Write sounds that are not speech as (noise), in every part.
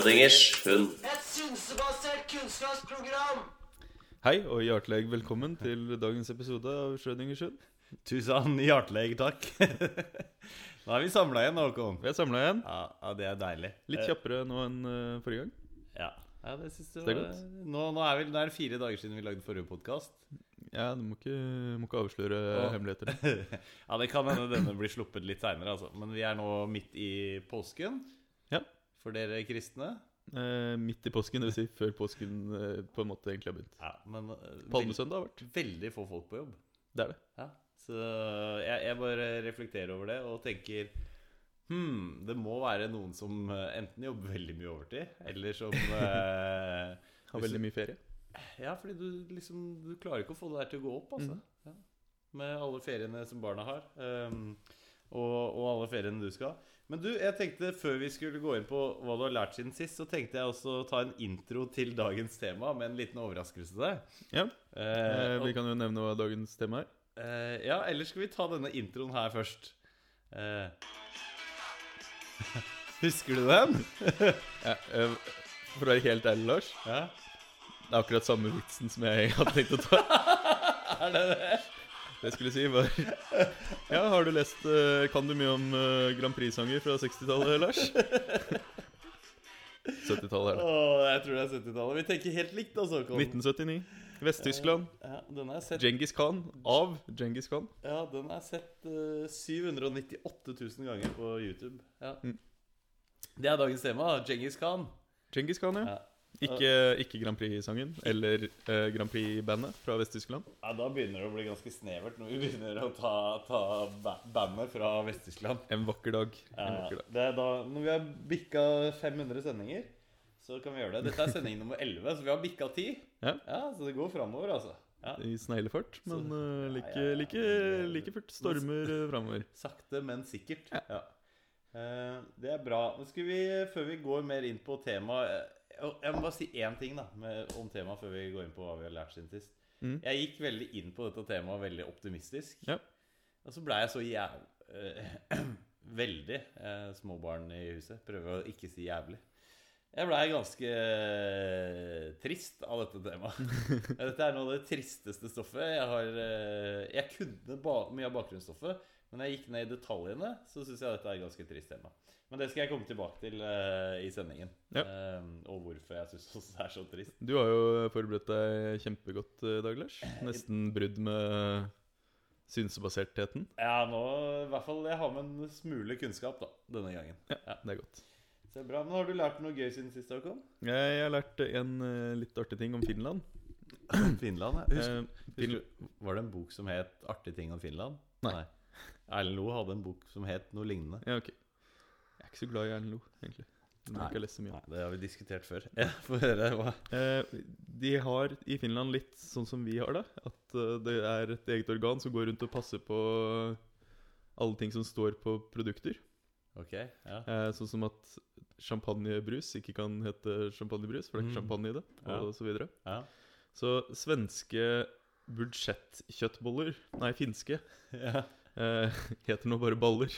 Schrødingers hund. Et synsebasert kunnskapsprogram! Hei og hjertelig velkommen til dagens episode av Schrødingers hund. Tusen hjertelig takk. (laughs) Nå er vi samla igjen, Håkon. Vi er samla igjen. Ja, ja, det er deilig. Litt kjappere nå enn eh, forrige gang. Ja, ja det synes jeg Det er var- Nå, nå er, vel, det er fire dager siden vi lagde forrige podkast. Ja, Du må ikke, må ikke avsløre Å. hemmeligheter. (laughs) ja, det kan hende denne blir sluppet litt seinere, altså. Men vi er nå midt i påsken. For dere kristne. Eh, midt i påsken, dvs. Si før påsken eh, på en måte egentlig har begynt. Ja, men eh, Palmesøndag har vært. veldig få folk på jobb. Det er det. Ja, så jeg, jeg bare reflekterer over det og tenker Hm, det må være noen som eh, enten jobber veldig mye overtid, eller som (laughs) eh, Har veldig mye ferie. Ja, fordi du liksom Du klarer ikke å få det der til å gå opp, altså. Ja. Med alle feriene som barna har. um, og, og alle feriene du skal ha. Men du, jeg tenkte før vi skulle gå inn på hva du har lært siden sist, så tenkte jeg også å ta en intro til dagens tema med en liten overraskelse til deg. Ja, Eh, eh, og- Vi kan jo nevne hva dagens tema er. Eh, ja, eller skal vi ta denne introen her først? Eh. (laughs) Husker du den? (laughs) Ja, eh, for å være helt ærlig, Lars, Ja. det er akkurat samme vitsen som jeg hadde tenkt å ta. (laughs) Er det det? Det jeg skulle si var (laughs) Ja, har du lest eh, Kan du mye om eh, Grand Prix-sanger fra 60-tallet, Lars? (laughs) 70-tallet er det. Åh, jeg tror det er 70-tallet. Vi tenker helt likt, altså. Kom. 1979. Vest-Tyskland. Ja, den sett, Djengis Khan. Av Djengis Khan. ja, den er sett uh, 798 000 ganger på YouTube. Ja. Mm. Det er dagens tema. Djengis Khan. Djengis Khan, ja. Ja. Ikke, ikke Grand Prix-sangen eller eh, Grand Prix-bandet fra Vest-Tyskland. ja, Da begynner det å bli ganske snevert når vi begynner å ta, ta ba- bandet fra Vest-Tyskland. En vakker dag. En Ja, vakker dag. det er da, når vi har bikka 500 sendinger, så kan vi gjøre det. Dette er sending nummer 11, så vi har bikka 10. Ja. Så det går framover, altså. Ja. I sneglefart, men eh, like, ja, ja. like, like fullt stormer uh, framover. Sakte, men sikkert. Ja. Eh, det er bra. Nå skal vi, før vi går mer inn på temaet Jeg må bare si én ting da med, om temaet før vi går inn på hva vi har lært siden sist. Mm. Jeg gikk veldig inn på dette temaet veldig optimistisk. Ja. Og så blei jeg så jæv... eh, (clears throat) veldig eh, små barn i huset. Prøver å ikke si jævlig. Jeg blei ganske eh, trist av dette temaet. (laughs) Dette er noe av det tristeste stoffet. Jeg, har, eh, jeg kunne mye av bakgrunnsstoffet, men når jeg gikk ned i detaljene, så syns jeg dette er et ganske trist tema. Men det skal jeg komme tilbake til uh, i sendingen. Ja. Uh, og hvorfor jeg syns det er så trist. Du har jo forberedt deg kjempegodt, eh, Dag Lars. Nesten brudd med synsebasertheten. Ja, nå i hvert fall jeg har med en smule kunnskap da, denne gangen. Ja. Det er godt. Så bra, Men har du lært noe gøy siden sist, Håkon? Jeg, jeg har lært en eh, litt artig ting om Finland. Finland, ja. Eh, Husker Fin var det en bok som het 'Artige ting om Finland'? Nei. Erlend Loe hadde en bok som het noe lignende. ja, ok. Jeg er ikke så glad i Erlend Loe, egentlig. Nei. Nei, det har vi diskutert før. (laughs) Ja, Få høre hva Eh, de har i Finland litt sånn som vi har det. At eh, det er et eget organ som går rundt og passer på alle ting som står på produkter. Ok, ja. Eh, sånn som at champagnebrus ikke kan hete champagnebrus, for det er ikke Mm. champagne i det. Ja. Og så videre. ja. Så svenske budsjettkjøttboller, nei, finske, (laughs) ja. Eh, (laughs) heter nå bare baller.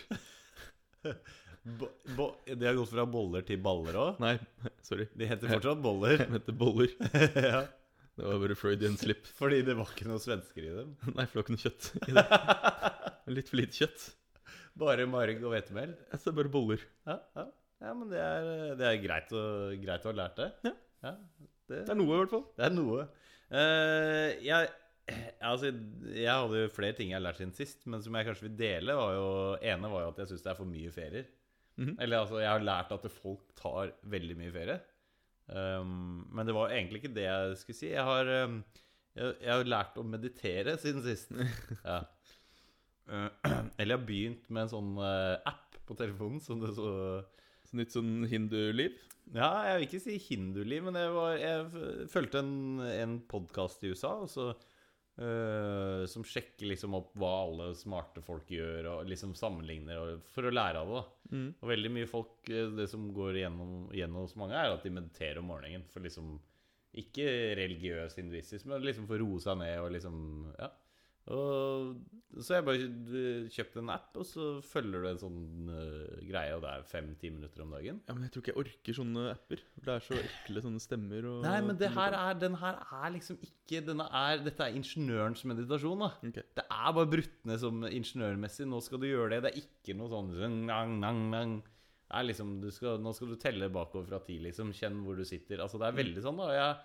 (laughs) Bo, bo, de har gått fra boller til baller òg? Nei, (laughs) sorry. De heter fortsatt boller. De heter boller. ja. Det var bare Freudian slip. Fordi det var ikke noe svensker i dem. Nei, for det var ikke noe kjøtt i det. Litt for lite kjøtt. Bare marg og hvetemel. Ser bare boller. Ja, ja. ja men det er, det er greit, å, greit å ha lært det. Ja. det, Det er noe, i hvert fall. Det er noe. Uh, jeg, altså, jeg hadde jo flere ting jeg har lært siden sist, men som jeg kanskje vil dele, var jo ene var jo at jeg syns det er for mye ferier. Mhm. Eller altså, jeg har lært at folk tar veldig mye ferie. Um, men det var egentlig ikke det jeg skulle si. Jeg har, um, jeg, jeg har lært å meditere siden sist. (laughs) Ja. Eh, (clears throat) eller jeg har begynt med en sånn uh, app på telefonen som det så Så Nytt sånn hinduliv. ja, jeg vil ikke si hinduliv, men jeg, var, jeg fulgte en, en podkast i USA og så, øh, som sjekker liksom opp hva alle smarte folk gjør, og liksom sammenligner og, for å lære av det. da. Mm. Og veldig mye folk øh, Det som går gjennom, gjennom hos mange, er at de mediterer om morgenen. For liksom Ikke religiøs hinduistisk, men liksom for å roe seg ned og liksom Ja. Og så jeg bare kjøpte kjøpt en app, og så følger du en sånn uh, greie, og det er fem-ti minutter om dagen. Ja, Men jeg tror ikke jeg orker sånne apper. Det er så ekle sånne stemmer og Nei, men det her er, den her er liksom ikke er, Dette er ingeniørens meditasjon, da. okay. Det er bare brutt ned som ingeniørmessig. Nå skal du gjøre det. Det er ikke noe sånn nang, nang, nang. Det er liksom, du skal, Nå skal du telle bakover fra ti, liksom. Kjenn hvor du sitter. Altså, det er veldig sånn, da. Jeg,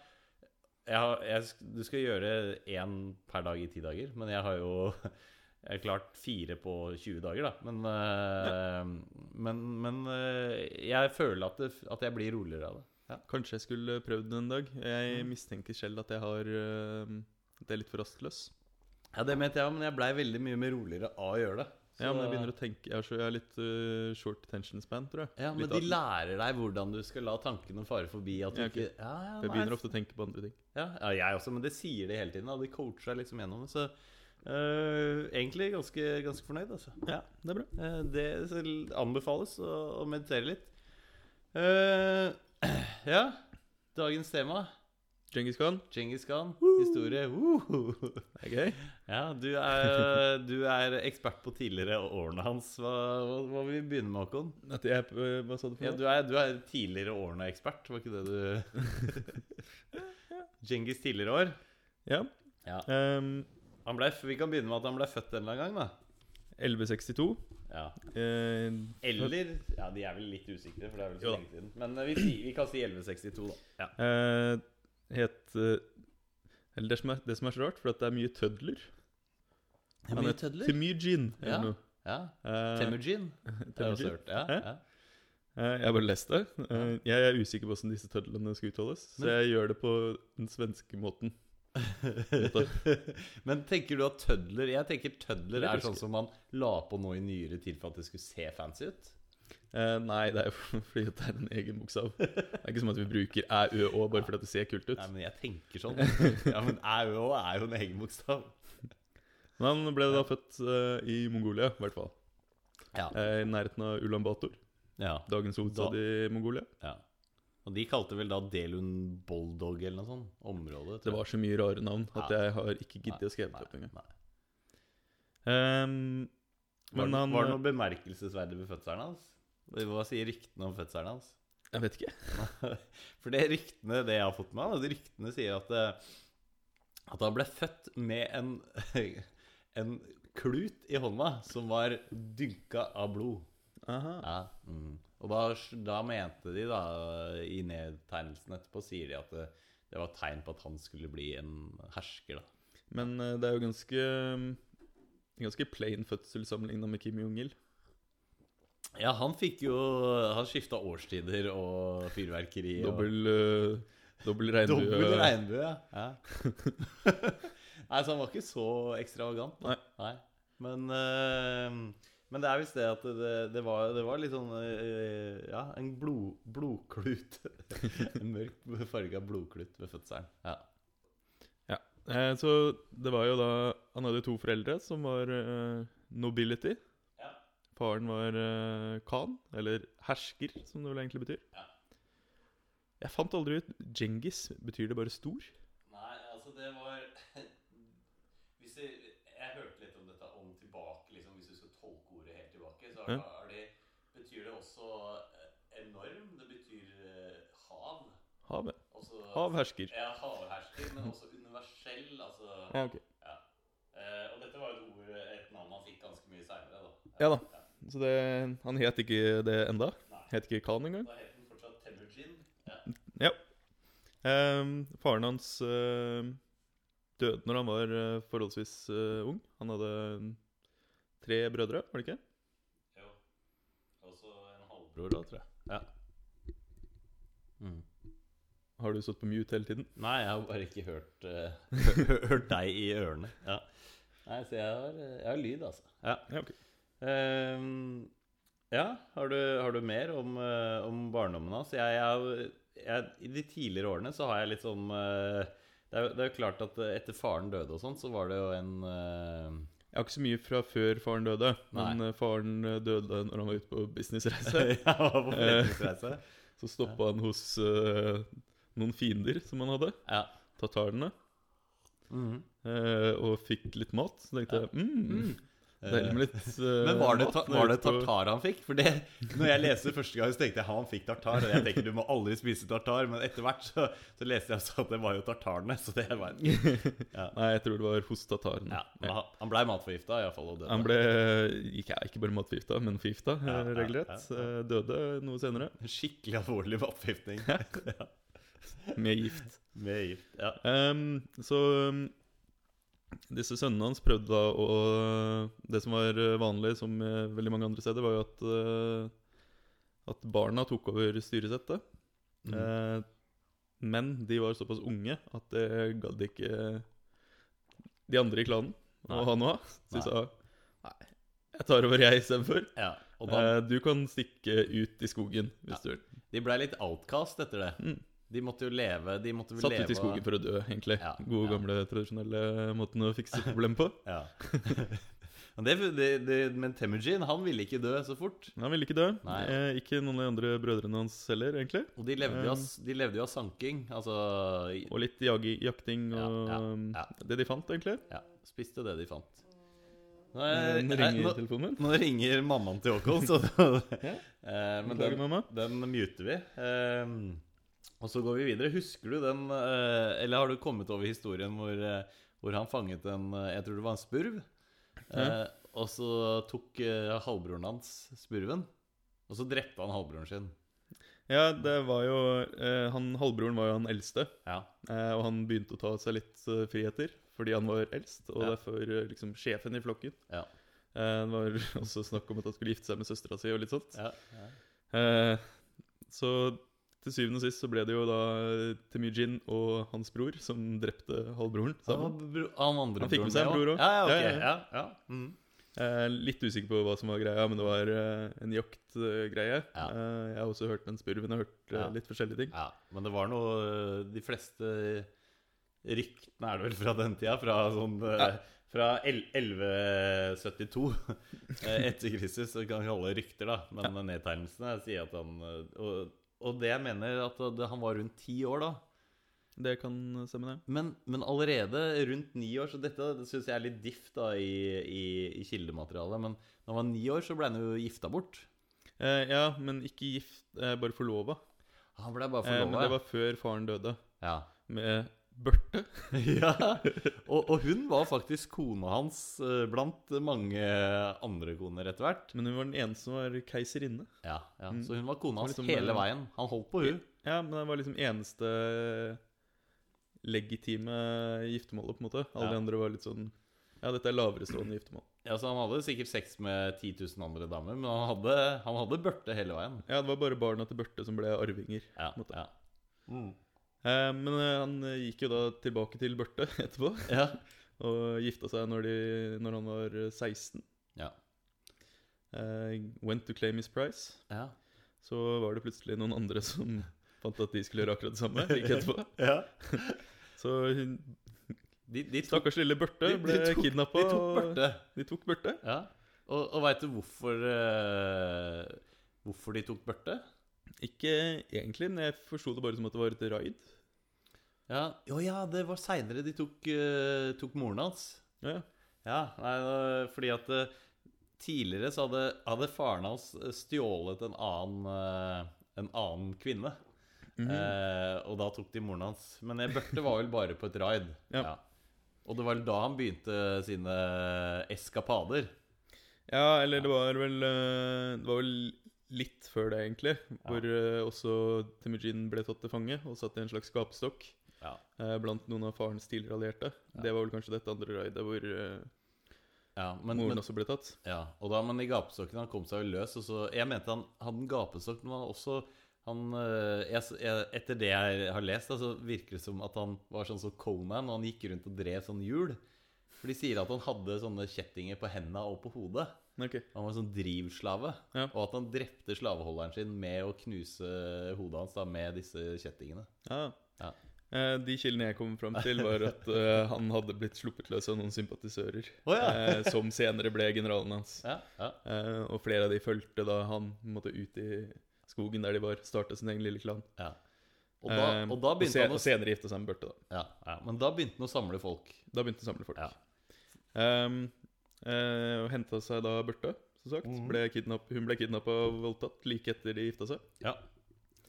har- jeg, du skal gjøre én per dag i ti dager, men jeg har jo (laughs) jeg har klart fire på 20 dager, da. Men, ja. men, men øh, jeg føler at, det, at jeg blir roligere av det. Ja. Kanskje jeg skulle prøvd det en dag. Jeg mistenker selv at jeg har eh, Det er litt for rastløs. Ja, det mente jeg òg, men jeg blei veldig mye mer roligere av å gjøre det. Ja, men jeg begynner å tenke Jeg er, så, jeg er litt uh, short attention span, tror jeg. Ja, men litt de lærer deg hvordan du skal la tankene fare forbi. At du Ja, ikke ja, ja, Jeg begynner ofte å tenke på andre ting. ja, ja, jeg også, men det sier de hele tiden. Da. De coacher deg liksom gjennom det. Så Uh, egentlig ganske, ganske fornøyd, altså. Ja, det er bra. Uh, det anbefales å, å meditere litt. Uh, (clears throat) ja, dagens tema. Djengis Khan, Djengis Khan, historie. Woo! det er gøy. (laughs) Ja, du er, du er ekspert på tidligere årene hans. Hva, hva, hva vil vi begynne med, Håkon? At jeg, hva sa du for Ja, du er, du er tidligere årene-ekspert, var ikke det du (laughs) Djengis tidligere år? Ja. Ja. Um, Han ble, vi kan begynne med at han ble født en eller annen gang, da. 1162. Ja. eh, Eller Ja, de er vel litt usikre, for det er vel så lenge siden. Men eh, vi, vi kan si 1162, da. Ja. eh, het eh, Eller det som, er, det som er så rart, for det er mye tødler. Det er mye tødler. Temujin eller Ja. noe. Ja. Eh, Temujin. (laughs) Temujin. Ja, ja. Eh, jeg har bare lest det. Jeg er usikker på hvordan disse tødlene skal uttales, så jeg gjør det på den svenske måten. (laughs) Men tenker du at tødler Jeg tenker tødler er sånn som man la på nå i nyere tid for at det skulle se fancy ut? Eh, nei, det er jo (laughs) fordi det er en egen bokstav. Det er ikke som at vi bruker æ, ø, å bare fordi det ser kult ut. Nei, men jeg tenker sånn. (laughs) Ja, men æ ø å er jo en egen bokstav. Men han ble da født uh, i Mongolia, i hvert fall. Ja. Eh, I nærheten av Ulan Bator, ja. dagens hovedstad i Mongolia. ja. Og de kalte vel da Delun Boldog eller noe sånt? Området? Det var så mye rare navn at jeg har ikke giddet å skrive det opp engang. Um, Var, han var det noe bemerkelsesverdig ved fødselen hans? Hva sier ryktene om fødselen hans? Jeg vet ikke. (laughs) For det ryktene, det jeg har fått med meg, ryktene sier at, eh, at han ble født med en, (laughs) en klut i hånda som var dynka av blod. Aha. Ja, mm. Og da, da mente de, da, i nedtegnelsen etterpå, sier de at det, det var tegn på at han skulle bli en hersker, da. Men eh, det er jo ganske Ganske plain fødsel sammenligna med Kim Jong-il. Ja, han fikk jo Han skifta årstider og fyrverkeri. Dobbel, uh, dobbel regnbue. Dobbel regnbue, ja. (laughs) Nei, så han var ikke så ekstravagant. da. Nei. Men, uh, men det er visst det at det, det, var, det var litt sånn uh, Ja, en blod, blodklut. (laughs) en mørk farga blodklut ved fødselen. Ja. Eh, så det var jo da Han hadde to foreldre som var nobility. Ja. Faren var uh, khan, eller hersker, som det vel egentlig betyr. Ja. Jeg fant aldri ut Djengis. Betyr det bare stor? Nei, altså det var (laughs) Hvis jeg, jeg hørte litt om dette om tilbake, liksom, hvis du skal tolke ordet helt tilbake, så er, Ja. er det, betyr det også eh, enorm. Det betyr uh, hav. Havet. Også, Havhersker. Ja, havhersker, men også universell. Altså Ja, ok. Uh, og dette var et ord, et navn han fikk ganske mye seinere. Ja da. Så det, han het ikke det enda. Nei. Het ikke khan engang. Da het han fortsatt Temujin. Ja. Ja. Um, faren hans uh, døde når han var uh, forholdsvis uh, ung. Han hadde tre brødre, var det ikke? Jo. Også en halvbror, da, tror jeg. Ja. Mm. Har du stått på mute hele tiden? Nei, jeg har bare ikke hørt, uh, (laughs) hørt deg i ørene. Ja. Nei, så jeg har, jeg har lyd, altså. Ja. Ja, ok. Ehm, ja, har du, har du mer om, uh, om barndommen hans? Jeg, I de tidligere årene så har jeg litt sånn uh, det, er, det er jo klart at eh, etter faren døde og sånn, så var det jo en Jeg har ikke så mye fra før faren døde, men Nei. eh, faren døde når han var ute på businessreise. (laughs) ja, på businessreise. (laughs) Så stoppa han hos noen fiender som han hadde, Ja. tatarene. Mhm. eh, og fikk litt mat. Så tenkte jeg mm, med litt eh, (laughs) Men var det, ta, var det tartar han fikk? For det, (laughs) når jeg leste første gang, så tenkte jeg han fikk tartar. Og jeg tenker du må aldri spise tartar. Men etter hvert så, så leste jeg også at det var jo tartarene. Så det var (laughs) Nei, jeg tror det var hos tartaren. ja, men han- Han blei matforgifta iallfall. Og døde. Han ble ikke, ikke bare matforgifta, men forgifta, Ja, eh, regelrett. ja, ja. Eh, Døde noe senere, Skikkelig alvorlig matforgiftning. med gift. Med gift. Ja. um, så disse sønnene hans prøvde da å Det som var eh, vanlig, som veldig mange andre steder, var jo at eh, At barna tok over styresettet. Mm. Eh, men de var såpass unge at det gadd ikke de andre i klanen å ha noe av. Så de sa Nei, jeg tar over, jeg istedenfor. ja. Da, Eh, du kan stikke ut i skogen hvis du vil. de blei litt outcast etter det. Mm. De måtte jo leve De måtte Satt leve ut i skogen for å dø, egentlig. Ja, Gode, ja. gamle, tradisjonelle måten å fikse (laughs) problem på. Ja. men, det, det, det, men Temujin han ville ikke dø så fort. Han ville ikke dø. Eh, ikke noen av de andre brødrene hans heller, egentlig. Og de levde jo av, de levde jo av sanking. Altså Og litt jag, jakting og ja, um, ja. det de fant, egentlig. Ja, spiste det de fant. Nå, Eh, er- Nå ringer telefonen min. nå ringer mammaen til Håkon, så (laughs) Ja. eh, Men den, mamma. den muter vi. Eh, og så går vi videre. Husker du den eh, Eller har du kommet over historien hvor, eh, hvor han fanget en eh, Jeg tror det var en spurv. Eh, og så tok halvbroren hans spurven. Og så drepte han halvbroren sin. Ja, det var jo han, Halvbroren var jo han eldste, Ja. og han begynte å ta seg litt friheter fordi han var eldst, og Ja. derfor liksom sjefen i flokken. Ja. Det var (laughs) også snakk om at han skulle gifte seg med søstera si og litt sånt. Ja, ja. Så til syvende og sist så ble det jo da Temujin og hans bror som drepte halvbroren sammen. bro- han andre Han fikk med seg en bror også. Ja, ja, okay. Ja, Ja, ja. ja. Mm. Eh, litt usikker på hva som var greia, men det var eh, en jaktgreie. Ja. Eh, jeg har også hørt den spurven. Jeg har hørt eh, Ja. litt forskjellige ting. Ja, men det var noe De fleste ryktene er det vel fra den tida, fra sånn eh, Ja. Fra 1172 eh, etter Kristus, så kan vi kalle det rykter, da. Men nedtegnelsene sier at han eh, og, og det jeg mener at det, han var rundt ti år da. Det kan stemme, det. Men, men allerede rundt ni år, så dette det syns jeg er litt diff da i, i, i kildematerialet. Men når han var ni år, så ble han jo gifta bort. Eh, ja, men ikke gift, eh, bare forlova. Han ble bare Eh, men det var før faren døde, ja. med Børte. (laughs) ja, (laughs) og, og hun var faktisk kona hans eh, blant mange andre koner etter hvert. Men hun var den eneste som var keiserinne. Ja, ja, Så hun var kona hans liksom, hele veien. Han holdt på hun. Ja, men hun var liksom eneste legitime giftermålet, på en måte. Alle Ja. de andre var litt sånn Ja, dette er lavere stående giftermål. Ja, så Han hadde sikkert sex med 10 000 andre damer, men han hadde, han hadde børte hele veien. Ja, det var bare barna til Børte som ble arvinger. Ja, på en måte. ja. Eh, men eh, han eh, gikk jo da tilbake til Børte (laughs) etterpå. ja. (laughs) Og gifta seg når, de, når han var eh, 16. ja. Eh, went to claim his price. ja. Så var det plutselig noen andre som (laughs) fant at de skulle gjøre akkurat det samme. Like etterpå. ja. Så hun, De, de tok, stakkars lille Børte de, ble kidnappa. de tok børte. De tok Børte. Ja. Og, og veit du hvorfor uh, Hvorfor de tok børte? Ikke egentlig, men jeg forsto det bare som at det var et raid. Ja, jo, ja det var seinere de tok, uh, tok moren hans. Ja. Ja, nei, fordi at uh, tidligere så hadde, hadde faren hans eh, stjålet en annen, uh, en annen kvinne. Eh, og da tok de moren hans. Men Børte var vel bare på et raid. (laughs) Ja. Og det var vel da han begynte sine eskapader. ja, eller det var vel Det var vel litt før det, egentlig. Hvor ja. også Temujin ble tatt til fange og satt i en slags gapestokk Ja. eh, blant noen av farens tidligere allierte. Det var vel kanskje dette andre raidet hvor eh, Ja, men, moren men, også ble tatt. ja, og da, men i gapestokken han kom seg jo løs. Og så, jeg mente han hadde en gapestokk, men han også han, eh, jeg, jeg, Etter det jeg har lest, så virker det som at han var sånn som Conan, og han gikk rundt og drev sånn hjul. For de sier at han hadde sånne kjettinger på hendene og på hodet. Ok. Han var en sånn drivslave. Ja. Og at han drepte slaveholderen sin med å knuse hodet hans da, med disse kjettingene. Ja. Ja. Eh, de kildene jeg kom fram til, var at (laughs) eh, han hadde blitt sluppet løs av noen sympatisører. Oh, ja. eh, som senere ble generalen hans. Ja, ja. Eh, og flere av de fulgte da han måtte ut i skogen der de var, starte sin egen lille klan. ja. Og da, Eh, og da begynte se, han og senere gifte seg med Børte, da. ja, ja, Men da begynte han å samle folk. Da begynte han å samle folk. Ja. Um, eh, og henta seg da Børte, som sagt. Mm. Ble hun ble kidnappa og voldtatt like etter de gifta seg. Ja.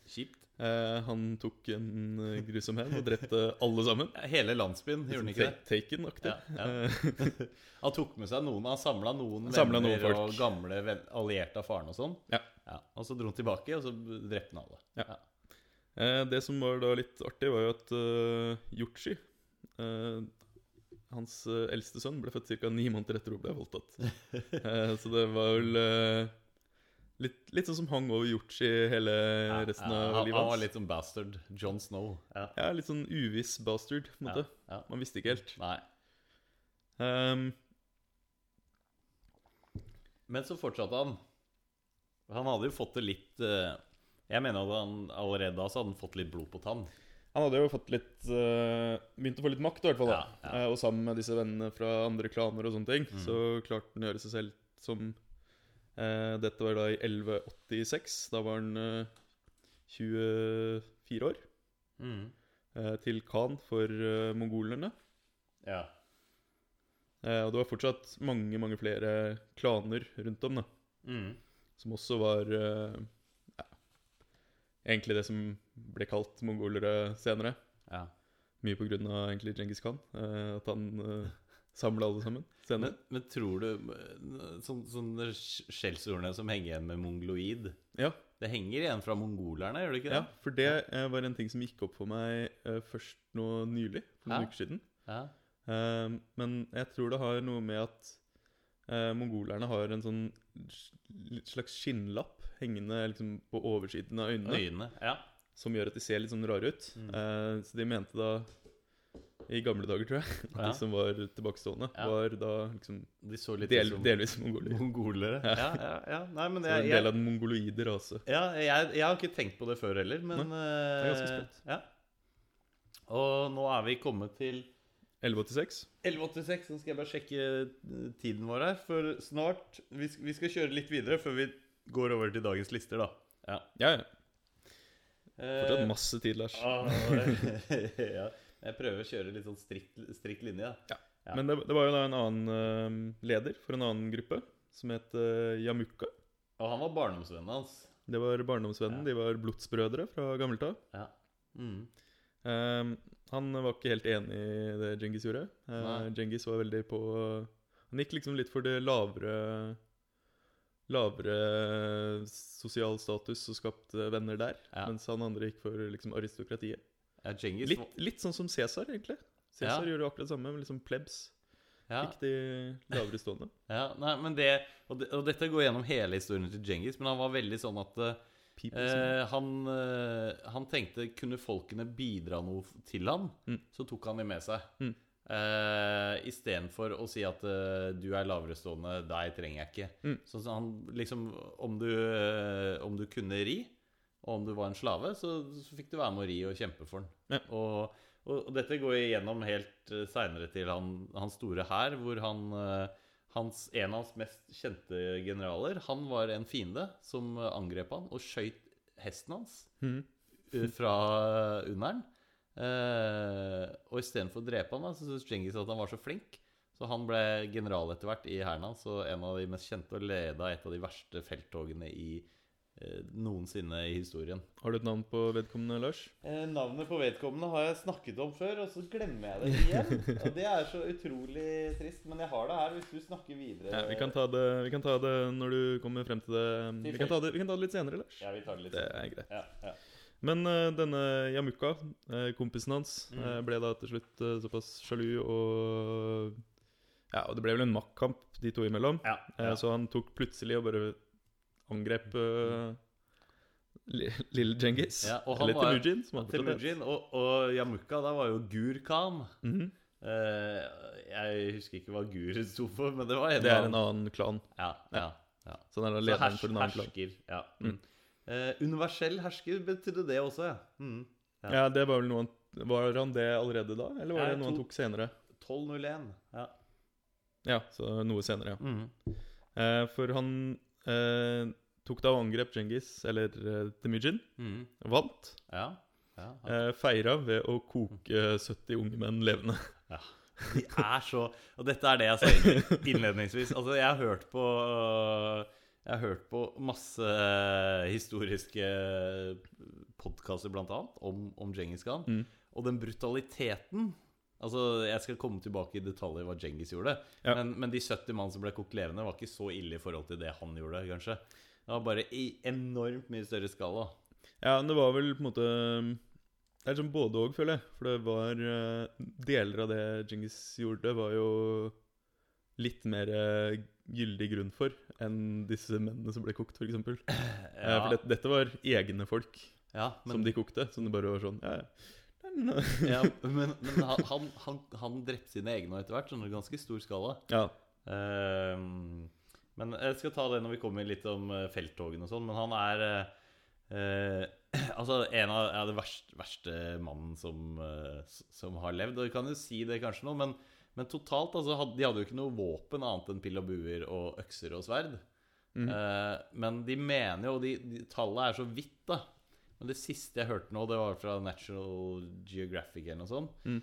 Kjipt. Eh, han tok en eh, grusom hevn og drepte alle sammen. Hele landsbyen, gjorde han ikke det? Taken-aktig. Ja, ja. Eh, (laughs) Han tok med seg noen, han samla noen venner noen folk. og gamle allierte av faren og sånn. Ja. Og så dro han tilbake, og så drepte han alle. Ja. eh, det som var da litt artig, var jo at uh, Yuchi eh, Hans uh, eldste sønn ble født ca. ni måneder etter hun ble voldtatt. uh, (laughs) så det var vel uh, litt, litt sånn som hang over Yuchi hele Ja, resten av ja, livet han var litt sånn bastard. John Snow. Ja. Ja, litt sånn uviss bastard, på en måte. Man visste ikke helt. Nei. Um, Men så fortsatte han. Han hadde jo fått det litt Jeg mener at han allerede da så hadde han fått litt blod på tann. Han hadde jo fått litt uh, Begynt å få litt makt, i hvert fall. Ja, ja. Uh, Og sammen med disse vennene fra andre klaner og sånne ting, Mm. så klarte han å gjøre seg selv som uh, Dette var da i 1186. Da var han eh, 24 år. Mm. til Khan for mongolerne. Ja. Og det var fortsatt mange, mange flere klaner rundt om, da. Mm. Som også var ja, egentlig det som ble kalt mongolere senere. ja. Mye på grunn av egentlig Djengis Khan. eh, at han uh, samla alle sammen senere. Men, men tror du eh, sånn, Sånne sk- skjellsordene som henger igjen med mongoloid Ja, Det henger igjen fra mongolerne, gjør det ikke det? ja, for det eh, var en ting som gikk opp for meg eh, først nå nylig. For noen Ja. uker siden. Ja. Eh, men jeg tror det har noe med at eh, mongolerne har en sånn slags skinnlapp hengende liksom, på oversiden av øynene. Øynene. Ja. Som gjør at de ser litt sånn rare ut. Mm. Eh, så de mente da i gamle dager, tror jeg, at Ja. de som var tilbakestående, Ja. var da liksom De så litt del, delvis mongoler. mongolere. Ja, ja, ja. Nei, men Så en del jeg, av den mongoloide rase. ja, jeg, jeg har ikke tenkt på det før heller, men er ganske eh. Ja. Og nå er vi kommet til 1186. 1186. Nå skal jeg bare sjekke eh, tiden vår her. For snart vi skal kjøre litt videre før vi går over til dagens lister, da. Ja. Ja, ja. Eh, Fortsatt masse tid, Lars. (laughs) ja. Jeg prøver å kjøre litt sånn strikt, strikt linje. Da. Ja. Men det, det var jo da en annen eh, leder for en annen gruppe, som het uh, Yamuka. Og han var barndomsvennen hans. Det var barndomsvennen. Ja. De var blodsbrødre fra gammelt av. Ja. Mm. Um, han var ikke helt enig i det Djengis gjorde. Uh, Djengis var veldig på Han gikk liksom litt for det lavere Lavere sosial status og skapte venner der. Ja. Mens han andre gikk for liksom aristokratiet. Ja, Genghis Litt, litt sånn som Cæsar, egentlig. Cæsar Ja. gjorde akkurat det samme, med liksom plebs. Fikk de lavere stående. (laughs) Ja, nei, men det og, det og dette går gjennom hele historien til Genghis, men han var veldig sånn at eh, eh, han, eh, han tenkte kunne folkene bidra noe til han, Mm. så tok han dem med seg. Mm. Eh, Istedenfor å si at uh, du er laverestående, deg trenger jeg ikke. Mm. Så, så han liksom Om du, uh, om du kunne ri, og om du var en slave, så, så fikk du være med å ri og kjempe for den. Ja. Og, og, og dette går igjennom helt uh, seinere til han, hans store hær, hvor han uh, hans, En av hans mest kjente generaler Han var en fiende som angrep han og skøyt hesten hans mm. fra under Eh, og istedenfor å drepe han, da, så syntes Djengis at han var så flink. Så han ble general etter hvert i hæren hans, og en av de mest kjente, og leda et av de verste felttogene i eh, noensinne i historien. Har du et navn på vedkommende, Lars? Eh, navnet på vedkommende har jeg snakket om før, og så glemmer jeg det igjen. (laughs) Og det er så utrolig trist, men jeg har det her hvis du snakker videre. Ja, vi, kan ta det, vi kan ta det når du kommer frem til det. Vi kan ta det, vi kan ta det litt senere, Lars. Ja, vi tar det litt senere. Det er greit. Ja, ja. Men eh, denne Yamuka, eh, kompisen hans, Mm. eh, ble da til slutt såpass sjalu og Ja, og det ble vel en maktkamp de to imellom. Ja, ja. Så han tok plutselig og bare angrep li- lille Djengis. Ja, Eller Temujin, som han. Temujin og, og Yamuka, da var jo Gur Khan. Mm -hmm. uh, jeg husker ikke hva Gur sto for, men det var en Det er en annen klan. Ja, ja, ja. Så han er lederen for en annen klan. Ja. Mm. Eh, universell hersker betydde det også, ja. Mm. Ja. Ja, det var vel noe han Var han det allerede da, eller var Ja, det noe han tok senere? 1201. Ja. Ja, så noe senere, ja. Mm. Eh, for han eh, tok da og angrep Djengis, eller eh, Temujin, Mm. vant. ja. Ja, eh, feira ved å koke 70 unge menn levende. Ja. De er så Og dette er det jeg sa innledningsvis. Altså, jeg har hørt på Jeg har hørt på masse historiske podkaster, blant annet, om, om Djengis Khan. Mm. Og den brutaliteten Altså, Jeg skal komme tilbake i detaljer hva Djengis gjorde. Ja. Men, men de 70 mann som ble kokt levende, var ikke så ille i forhold til det han gjorde, kanskje. Det var bare i enormt mye større skala. Ja, men det var vel på en måte Det er sånn både òg, føler jeg. For det var eh, Deler av det Genghis gjorde, var jo litt mer eh, gyldig grunn for enn disse mennene som ble kokt, f.eks. Ja. (clears throat) Ja, For det, dette var egne folk ja, som de kokte. Som det bare var sånn Ja, (laughs) ja. Ja, men, men han, han, han, han drepte sine egne etter hvert, sånn i ganske stor skala. ja. Ehm, men jeg skal ta det når vi kommer litt om eh, felttogene og sånn. Men han er eh, eh, (clears throat) Altså en av ja, det verste, verste mannen som, eh, som har levd. Og vi kan jo si det kanskje nå, men, men totalt altså, De hadde jo ikke noe våpen annet enn pill og buer og økser og sverd. Eh, men de mener jo, de, de, tallet er så vidt, da. Men det siste jeg hørte nå, det var fra Natural Geographic eller noe sånt. Mm.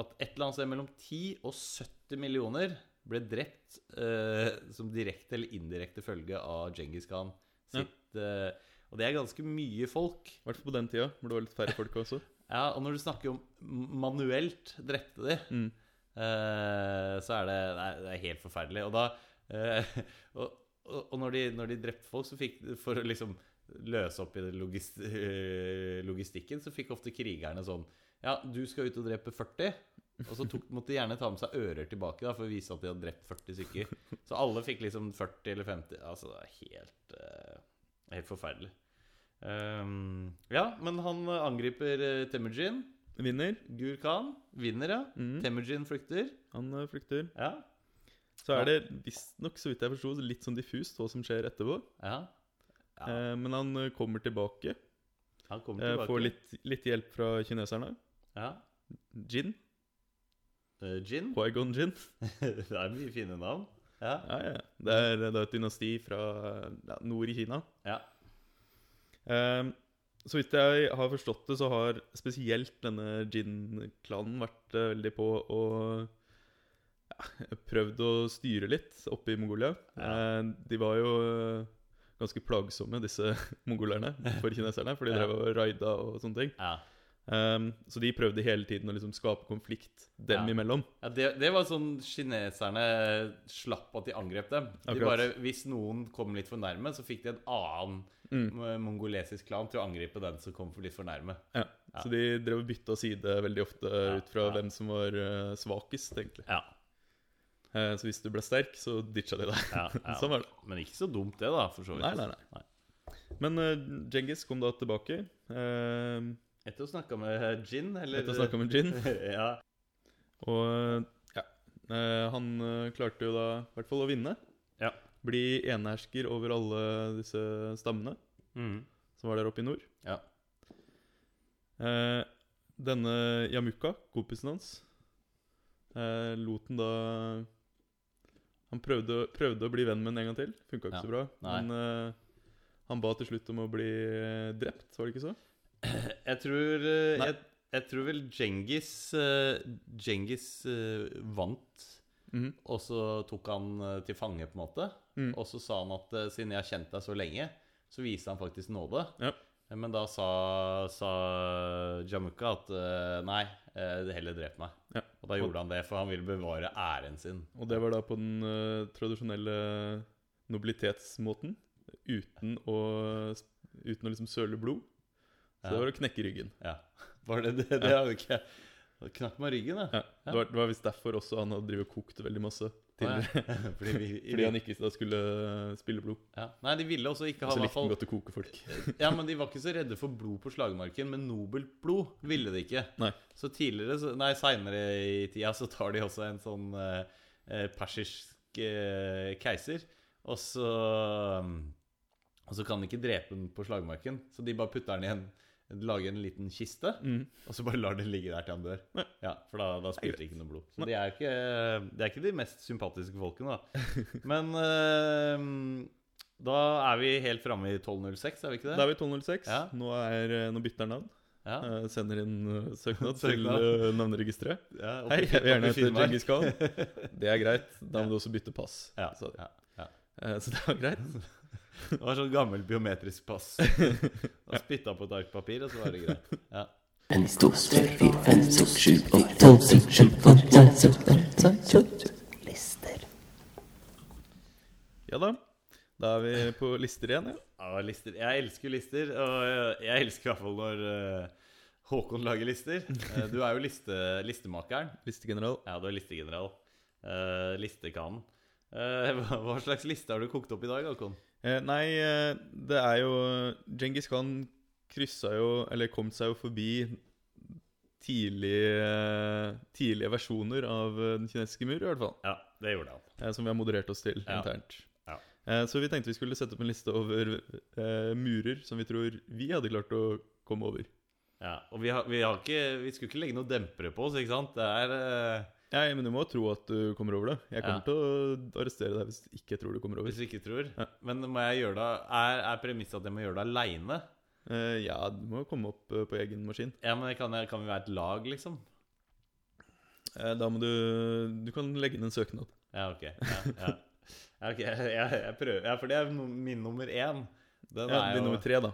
At et eller annet sted mellom 10 og 70 millioner ble drept eh, som direkte eller indirekte følge av Djengis Khan sitt eh, Og det er ganske mye folk. I hvert fall på den tida, hvor det var litt færre folk også. Ja, Og når du snakker om manuelt drepte de, Mm. Eh, så er det, er, det er helt forferdelig. Og da eh, (laughs) og, og, når, de, når de drepte folk, så fikk For å liksom løse opp i logist, eh, logistikken, så fikk ofte krigerne sånn Ja, du skal ut og drepe 40. Og så tok, måtte de gjerne ta med seg ører tilbake da, for å vise at de hadde drept 40 stykker. Så alle fikk liksom 40 eller 50. Altså, det er helt, helt forferdelig. Um, ja, men han angriper Temujin. Vinner. Gur Khan vinner, ja. Mm. Temujin flykter. Han eh, flykter. Ja. Så er det visstnok, så vidt jeg forsto, litt sånn diffust hva som skjer etterpå. ja. ja. Eh, men han eh, kommer tilbake. Han kommer Eh, tilbake. får litt, litt hjelp fra kineserne. Ja. Jin. Uh, Jin. (laughs) Quaigon Jin. det er mye fine navn. Ja. Ja, ja. Det er, det er et dynasti fra ja, nord i Kina. ja. Eh, så vidt jeg har forstått det, så har spesielt denne Jin-klanen vært eh, veldig på å ja, Prøvd å styre litt oppe i Mongolia. Ja. Eh, de var jo eh, ganske plagsomme, disse (laughs) mongolerne, for (laughs) kineserne. For de drev og raida og sånne ting. ja. Um, så de prøvde hele tiden å liksom skape konflikt dem Ja. imellom. Ja, det, det var sånn kineserne slapp at de angrep dem. De bare, Hvis noen kom litt for nærme, så fikk de en annen Mm. mongolesisk klan til å angripe den som kom for litt for nærme. Ja. Så de drev og bytta side veldig ofte ut fra hvem som var eh, svakest, egentlig. Ja, Uh, så hvis du ble sterk, så ditcha de deg. (laughs) sånn var det. Men ikke så dumt, det, da. for så vidt Nei, nei, nei. Men uh, Genghis kom da tilbake. Uh, Etter å snakke med Jin, eller etter å snakke med Jin. (laughs) ja. Og ja, eh, han eh, klarte jo da i hvert fall å vinne. Ja. Bli enehersker over alle disse stammene mm. som var der oppe i nord. ja. Eh, denne Yamuka, kompisen hans, eh, lot han da Han prøvde, prøvde å bli venn med den en gang til. Funka ikke Ja. så bra. Nei. Men eh, han ba til slutt om å bli eh, drept, var det ikke så? (clears throat) Jeg tror eh, jeg, jeg tror vel Djengis uh, Djengis eh, vant. Mm. Og så tok han eh, til fange, på en måte. Mm. Og så sa han at eh, siden jeg har kjent deg så lenge, så viste han faktisk nåde. Ja. Eh, Men da sa, sa Jamuka at eh, nei, eh, det heller drep meg. Ja. Og da gjorde han det, for han ville bevare æren sin. Og det var da på den uh, tradisjonelle nobilitetsmåten. Uten å, uten å liksom søle blod. Så det var å knekke ryggen. Ja. Var det det? Det har jo ikke Knakk meg ryggen, da. Ja. Det, var, det var visst derfor også han hadde drevet og kokt veldig masse tidligere. (laughs) Fordi, vi, Fordi han ikke skulle eh, spille blod. ja. Nei, de ville også ikke ha Så likte han godt å koke folk. (laughs) Ja, men de var ikke så redde for blod på slagmarken, men nobelt blod ville de ikke. Nei. Så tidligere, nei, seinere i tida så tar de også en sånn eh, eh, persisk eh, keiser, og så mm, Og så kan de ikke drepe den på slagmarken, så de bare putter den i en Lager en liten kiste, Mm. og så bare lar den ligge der til han dør. Ja. Ja, For da, da spytter det ikke noe blod. Så de er, ikke, de er ikke de mest sympatiske folkene, da. (laughs) Men uh, da er vi helt framme i 1206, er vi ikke det? Da er vi 1206. Ja. Nå, er, eh, nå bytter han navn. Ja. Uh, sender inn uh, søknad (laughs) til eh, navneregisteret. Ja, Hei, jeg vil gjerne hete. Djengis Khan. (laughs) Det er greit. Da må du også bytte pass. Ja, så, Så det var greit. Det var sånn gammelt biometrisk pass. Han spytta på et ark papir, og så var det greit. Ja. En to, tre, fire, fem, seks, sju, åtte, sju, åtte, seks, Lister. Ja da. Da er vi på lister igjen. Ja. Ja, lister. Jeg elsker lister, og jeg- elsker i hvert fall når eh, Håkon lager lister. Eh, du er jo liste, listemakeren. Listegeneral. Ja, du er listegeneral. Uh, listekanen. Uh, hva, hva slags liste har du kokt opp i dag, Håkon? Eh, nei, eh, det er jo Djengis Khan kryssa jo, eller kom seg jo forbi tidlige, tidlige versjoner av eh, den kinesiske mur, i hvert fall. Ja, det gjorde han. Eh, som vi har moderert oss til Ja. internt. Ja. Eh, så vi tenkte vi skulle sette opp en liste over eh, murer som vi tror vi hadde klart å komme over. Ja, og vi, har, vi, har ikke, vi skulle ikke legge noen dempere på oss, ikke sant? Det er eh, Nei, men du må tro at du kommer over det. Jeg kommer Ja. til å arrestere deg hvis du ikke tror du kommer over. Hvis du ikke tror. Ja. Men må jeg gjøre det Er, er premisset at jeg må gjøre det aleine? Uh, ja, du må jo komme opp uh, på egen maskin. Ja, men kan, jeg, kan vi være et lag, liksom? Uh, da må du Du kan legge inn en søknad. Ja, ok. Ja, ja. Ja, ok, (laughs) jeg, jeg, prøver. Ja, for det er min nummer én. Den Ja, er jo nummer tre, da.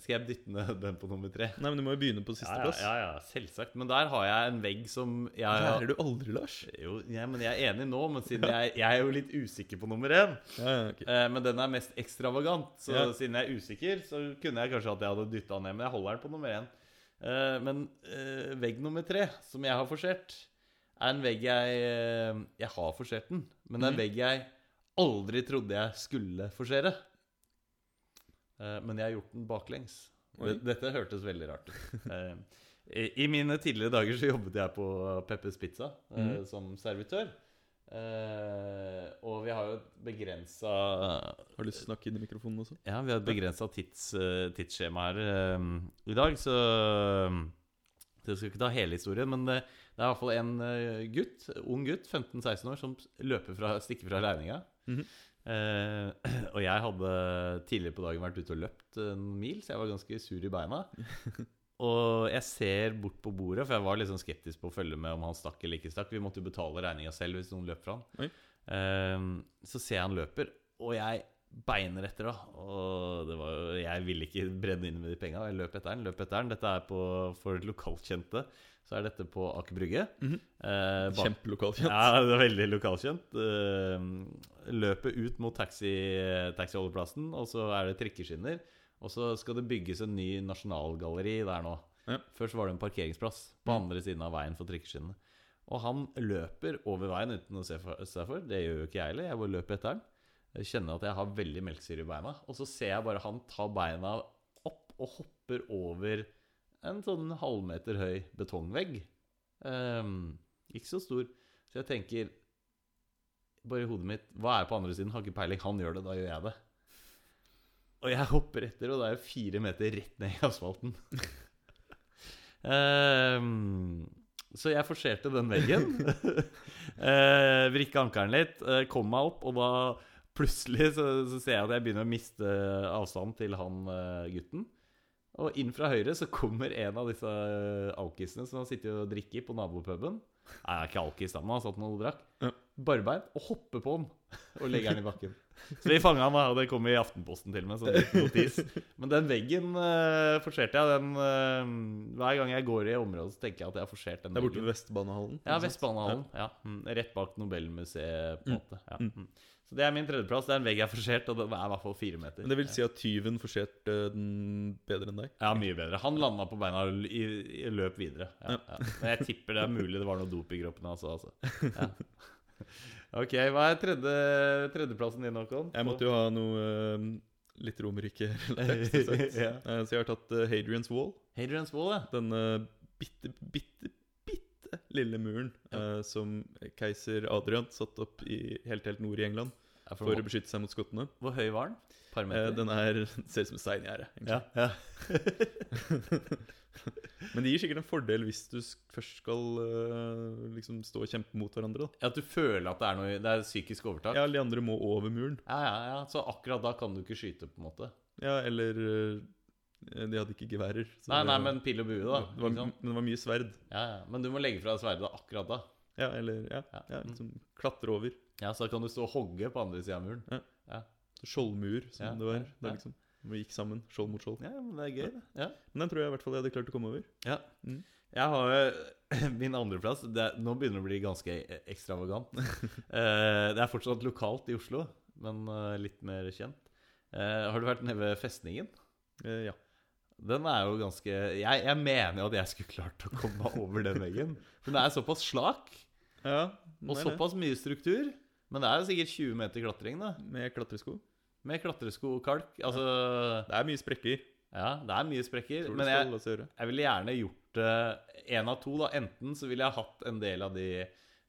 Skal jeg dytte ned den på nummer tre? Nei, men du må jo begynne på Ja, ja, ja, ja, selvsagt. Men der har jeg en vegg som jeg Lærer du aldri, Lars? Jo, ja, men jeg er enig nå, men siden jeg, jeg er jo litt usikker på nummer én. Ja, ja, ok. Eh, men den er mest ekstravagant, så siden jeg er usikker, så kunne jeg kanskje at jeg hadde dytta ned. Men jeg holder den på nummer én. Eh, men eh, vegg nummer tre, som jeg har forsert, er en vegg jeg eh, Jeg har forsert den, men det er en Mhm. vegg jeg aldri trodde jeg skulle forsere. Eh, men jeg har gjort den baklengs. Oi. Dette hørtes veldig rart ut. Eh, i, mine tidligere dager så jobbet jeg på Peppers Pizza Mhm. som servitør. Og vi har jo et begrensa Har du lyst til å snakke inn i mikrofonen også? Ja, vi har et begrensa tids, tidsskjema her i dag, så jeg skal ikke ta hele historien. Men det, er i hvert fall en gutt, ung gutt, 15-16 år, som løper fra, stikker fra regninga. Mhm. Eh, (clears throat) og jeg hadde tidligere på dagen vært ute og løpt en mil, så jeg var ganske sur i beina. (laughs) Og jeg ser bort på bordet, for jeg var litt sånn skeptisk på å følge med om han stakk eller ikke stakk. Vi måtte jo betale regninga selv hvis noen løp fra han. Eh, så ser jeg han løper, og jeg beiner etter, da. Og det var, jeg ville ikke brenne inn med de penga. Jeg løp etter den. løp etter den Dette er på, for lokalkjente. Så er dette på Aker Brygge. Mm -hmm. Kjempelokalkjent. ja, det er veldig lokalkjent. Eh, Løpet ut mot taxi, og så er det trikkeskinner. Og så skal det bygges en ny nasjonalgalleri der nå. Ja. Først var det en parkeringsplass på andre siden av veien for trikkeskinnene. Og han løper over veien uten å se seg for. Det gjør jo ikke jeg heller. Jeg bare løper etter han. Jeg kjenner at jeg har veldig melkesyre i beina. Og så ser jeg bare han ta beina opp og hopper over en sånn halvmeter høy betongvegg. Um, ikke så stor. Så jeg tenker bare i hodet mitt Hva er på andre siden? Har ikke peiling. Han gjør det, da gjør jeg det. Og jeg hopper etter, og det er jeg fire meter rett ned i asfalten. um, (laughs) så jeg forserte den veggen. (laughs) uh, vrikka ankelen litt, uh, kom meg opp, og da plutselig så, så ser jeg at jeg begynner å miste avstand til han uh, gutten. Og inn fra høyre så kommer en av disse eh, alkisene som har sittet og drikket på nabopuben. Nei, det er ikke alkis, da, men han har satt noe og drakk. Ja. Barbeint. Og hopper på den og legger den i bakken. (laughs) Så vi fanga han, og det kom i Aftenposten til og med. Sånn notis. Men den veggen uh, forserte jeg. Den, uh, hver gang jeg går i området, så tenker jeg at jeg har forsert den Det er borte ved Vestbanehallen. Ja. Vestbanehallen. Ja. ja. rett bak Nobelmuseet, på en Mm. måte. Ja. Så det er min tredjeplass. Det er en vegg jeg har forsert, og det er i hvert fall fire meter. Men det vil si at tyven forserte den bedre enn deg? Ja, mye bedre. Han landa på beina og i, løp videre. Ja, ja. Men jeg tipper det er mulig det var noe dop i kroppen hans altså. Ja. Ok, hva er tredje, tredjeplassen din, Håkon? Jeg måtte jo ha noe uh, litt Romerike-relatert. (laughs) Ja. Eh, Så jeg har tatt uh, Hadrian's Wall. Hadrian's Wall, ja. Denne bitte, bitte, bitte lille muren eh, som keiser Adrian satte opp i helt, helt nord i England Ja, for for å beskytte seg mot skottene. hvor høy var den? Par Eh. Den er, (laughs) ser ut som et steingjerde. ja, ja. (laughs) Men det gir sikkert en fordel hvis du først skal uh, liksom stå og kjempe mot hverandre. da At du føler at det er noe Det er psykisk overtak? Ja, de andre må over muren. ja, ja. ja. Så akkurat da kan du ikke skyte, på en måte? Ja, eller eh, Eh, De hadde ikke geværer. så Nei, nei, men pil og bue, da. det var, liksom. Men det var mye sverd. Ja, ja. Men du må legge fra deg sverdet akkurat da. Ja, eller ja, Ja. ja liksom klatre over. Ja, Så da kan du stå og hogge på andre sida av muren. Skjoldmur, som Ja, det var. ja, Det ja. liksom, vi gikk sammen, skjold mot skjold. Ja, men det er gøy, det. Ja. Men den tror jeg i hvert fall jeg hadde klart å komme over. Ja. Mm. Jeg har jo (clears throat) min andreplass Nå begynner det å bli ganske e- ekstravagant. (laughs) Eh, det er fortsatt lokalt i Oslo, men eh, litt mer kjent. Eh, har du vært nede ved festningen? Ja. Den er jo ganske jeg, jeg mener jo at jeg skulle klart å komme meg over den veggen. (laughs) For den er såpass slak, ja og såpass mye struktur. Men det er jo sikkert 20 meter klatring, da. Med klatresko. Med klatresko og kalk. Altså Det er mye sprekker. Ja, det er mye sprekker. Men jeg. Jeg ville gjerne gjort det én av to. da Enten så ville jeg hatt en del av de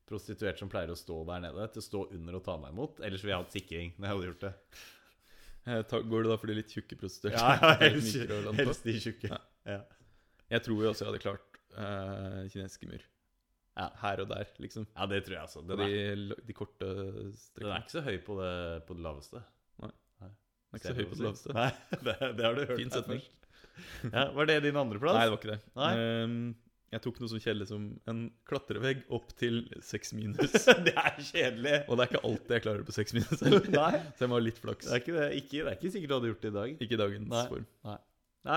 prostituerte som pleier å stå der nede, til å stå under og ta meg imot. Eller så ville jeg hatt sikring når jeg hadde gjort det. Eh, går det da for de litt tjukke prostituerte? Ja, (laughs) helst, helst de tjukke. Ja. Ja. Jeg tror jo også jeg hadde klart uh, kinesiske mur. Ja. Her og der, liksom. ja, det tror jeg altså. Den de, de korte den er ikke så høy på det, på det laveste. Den er ikke så høy på det laveste. Nei, (laughs) det, det har du hørt Fin setning. Ja, var det din andreplass? Nei, det var ikke det. Nei. Um, jeg tok noe som kjedelig som en klatrevegg opp til seks minus. (laughs) det er kjedelig. Og det er ikke alltid jeg klarer det på seks minus. Nei, Så jeg må ha litt flaks. det er ikke, det. Ikke, det er ikke sikkert du hadde gjort det i dag. Ikke i dagens Nei. form. Nei,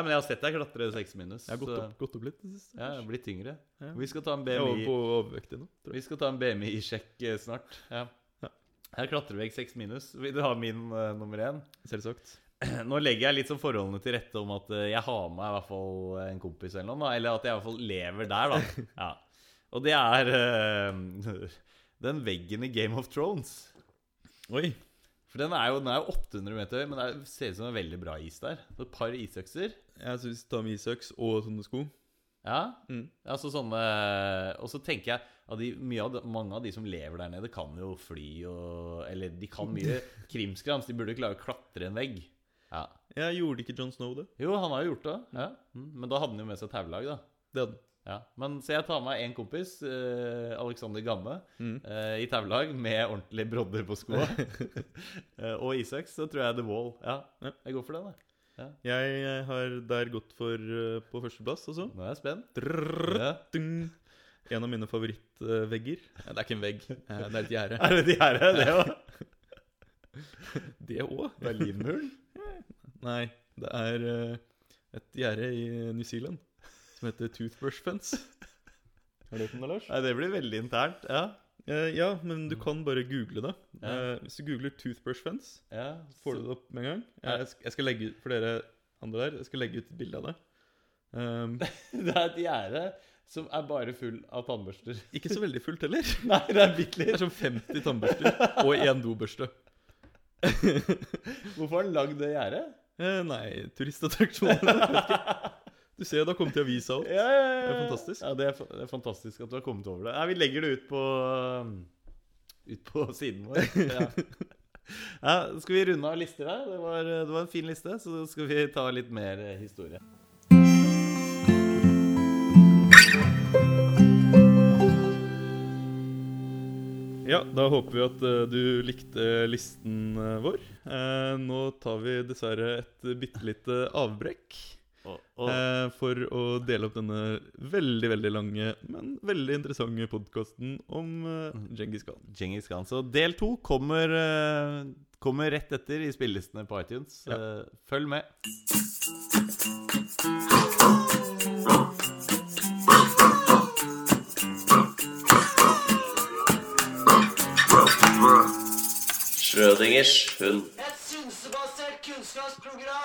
men jeg har sett deg klatre seks minus. Jeg har gått opp, gått opp litt. det siste, Ja, jeg har blitt tyngre. Ja. Vi skal ta en Jeg er BMI på overvektig nå. Vi skal ta en BMI-sjekk eh, snart. Ja. Ja. Her klatrer vi 6 minus. Vil du ha min uh, nummer én? Selvsagt. (clears throat) Nå legger jeg litt sånn forholdene til rette om at eh, jeg har med meg i hvert fall en kompis eller noe. Eller at jeg i hvert fall lever der, da. (laughs) Ja. Og det er uh, (laughs) den veggen i Game of Thrones. Oi. For den er jo, den er jo 800 meter høy, men det er- ser ut som en veldig bra is der. Er Et par isøkser. Ja, så Hvis du tar med isøks og sånne sko. Ja, Mm. altså sånne Og så tenker jeg at de, av de, mange av de som lever der nede, kan jo fly og Eller de kan mye (laughs) krimskrams. De burde klare å klatre en vegg. Ja. ja, gjorde ikke John Snow det. Jo, han har jo gjort det. Ja. Mm. Men da hadde han jo med seg taulag, da. Det hadde han. Ja. Men Så jeg tar med en kompis, eh, Alexander Gamme, Mm. eh, i taulag med ordentlig brodder på skoa. (laughs) eh, og isøks, så tror jeg The Wall. Ja, Ja. jeg går for det, da. Jeg eh, har der gått for uh, på førsteplass, også. Nå er jeg spent. Ja. En av mine favorittvegger. Nei, det er ikke en vegg, det er et gjerde. Er det et gjerde, det òg? Det òg? Berlinmuren? Nei, det er uh, et gjerde i New Zealand som heter Toothbrush Fence. (laughs) Har du hørt om det, Lars? Nei, det blir veldig internt. Ja. Eh, ja, men du kan bare google det. Ja. Eh, hvis du googler Toothbrush Fence, ja. får du det opp med en gang. Jeg, sk- jeg skal legge ut for dere andre der Jeg skal legge ut bilde av det. Um, (laughs) Det er et gjerde som er bare full av tannbørster. (laughs) ikke så veldig fullt heller. Nei, det er bitte Det er som sånn 50 tannbørster og én dobørste. Hvorfor har han lagd det gjerdet? Eh, nei, turistattraksjoner. Du ser, det har kommet i avisa òg. Ja, ja, ja. Det er fantastisk. Ja, det er, det er fantastisk at du har kommet over det. Nei, vi legger det ut på um, Ut på siden vår. (laughs) Ja. Ja, skal vi runde av lister her? Det var, det var en fin liste, så skal vi ta litt mer eh, historie. Ja, da håper vi at eh, du likte listen eh, vår. Nå tar vi dessverre et bitte lite avbrekk Og, og, eh, for å dele opp denne veldig, veldig lange, men veldig interessante podkasten om eh, Djengis Khan. Genghis Khan. Så del to kommer, eh, kommer rett etter i spillelistene på iTunes. Ja. Eh, Følg med. Schrødingers hund. Et synsebasert kunnskapsprogram.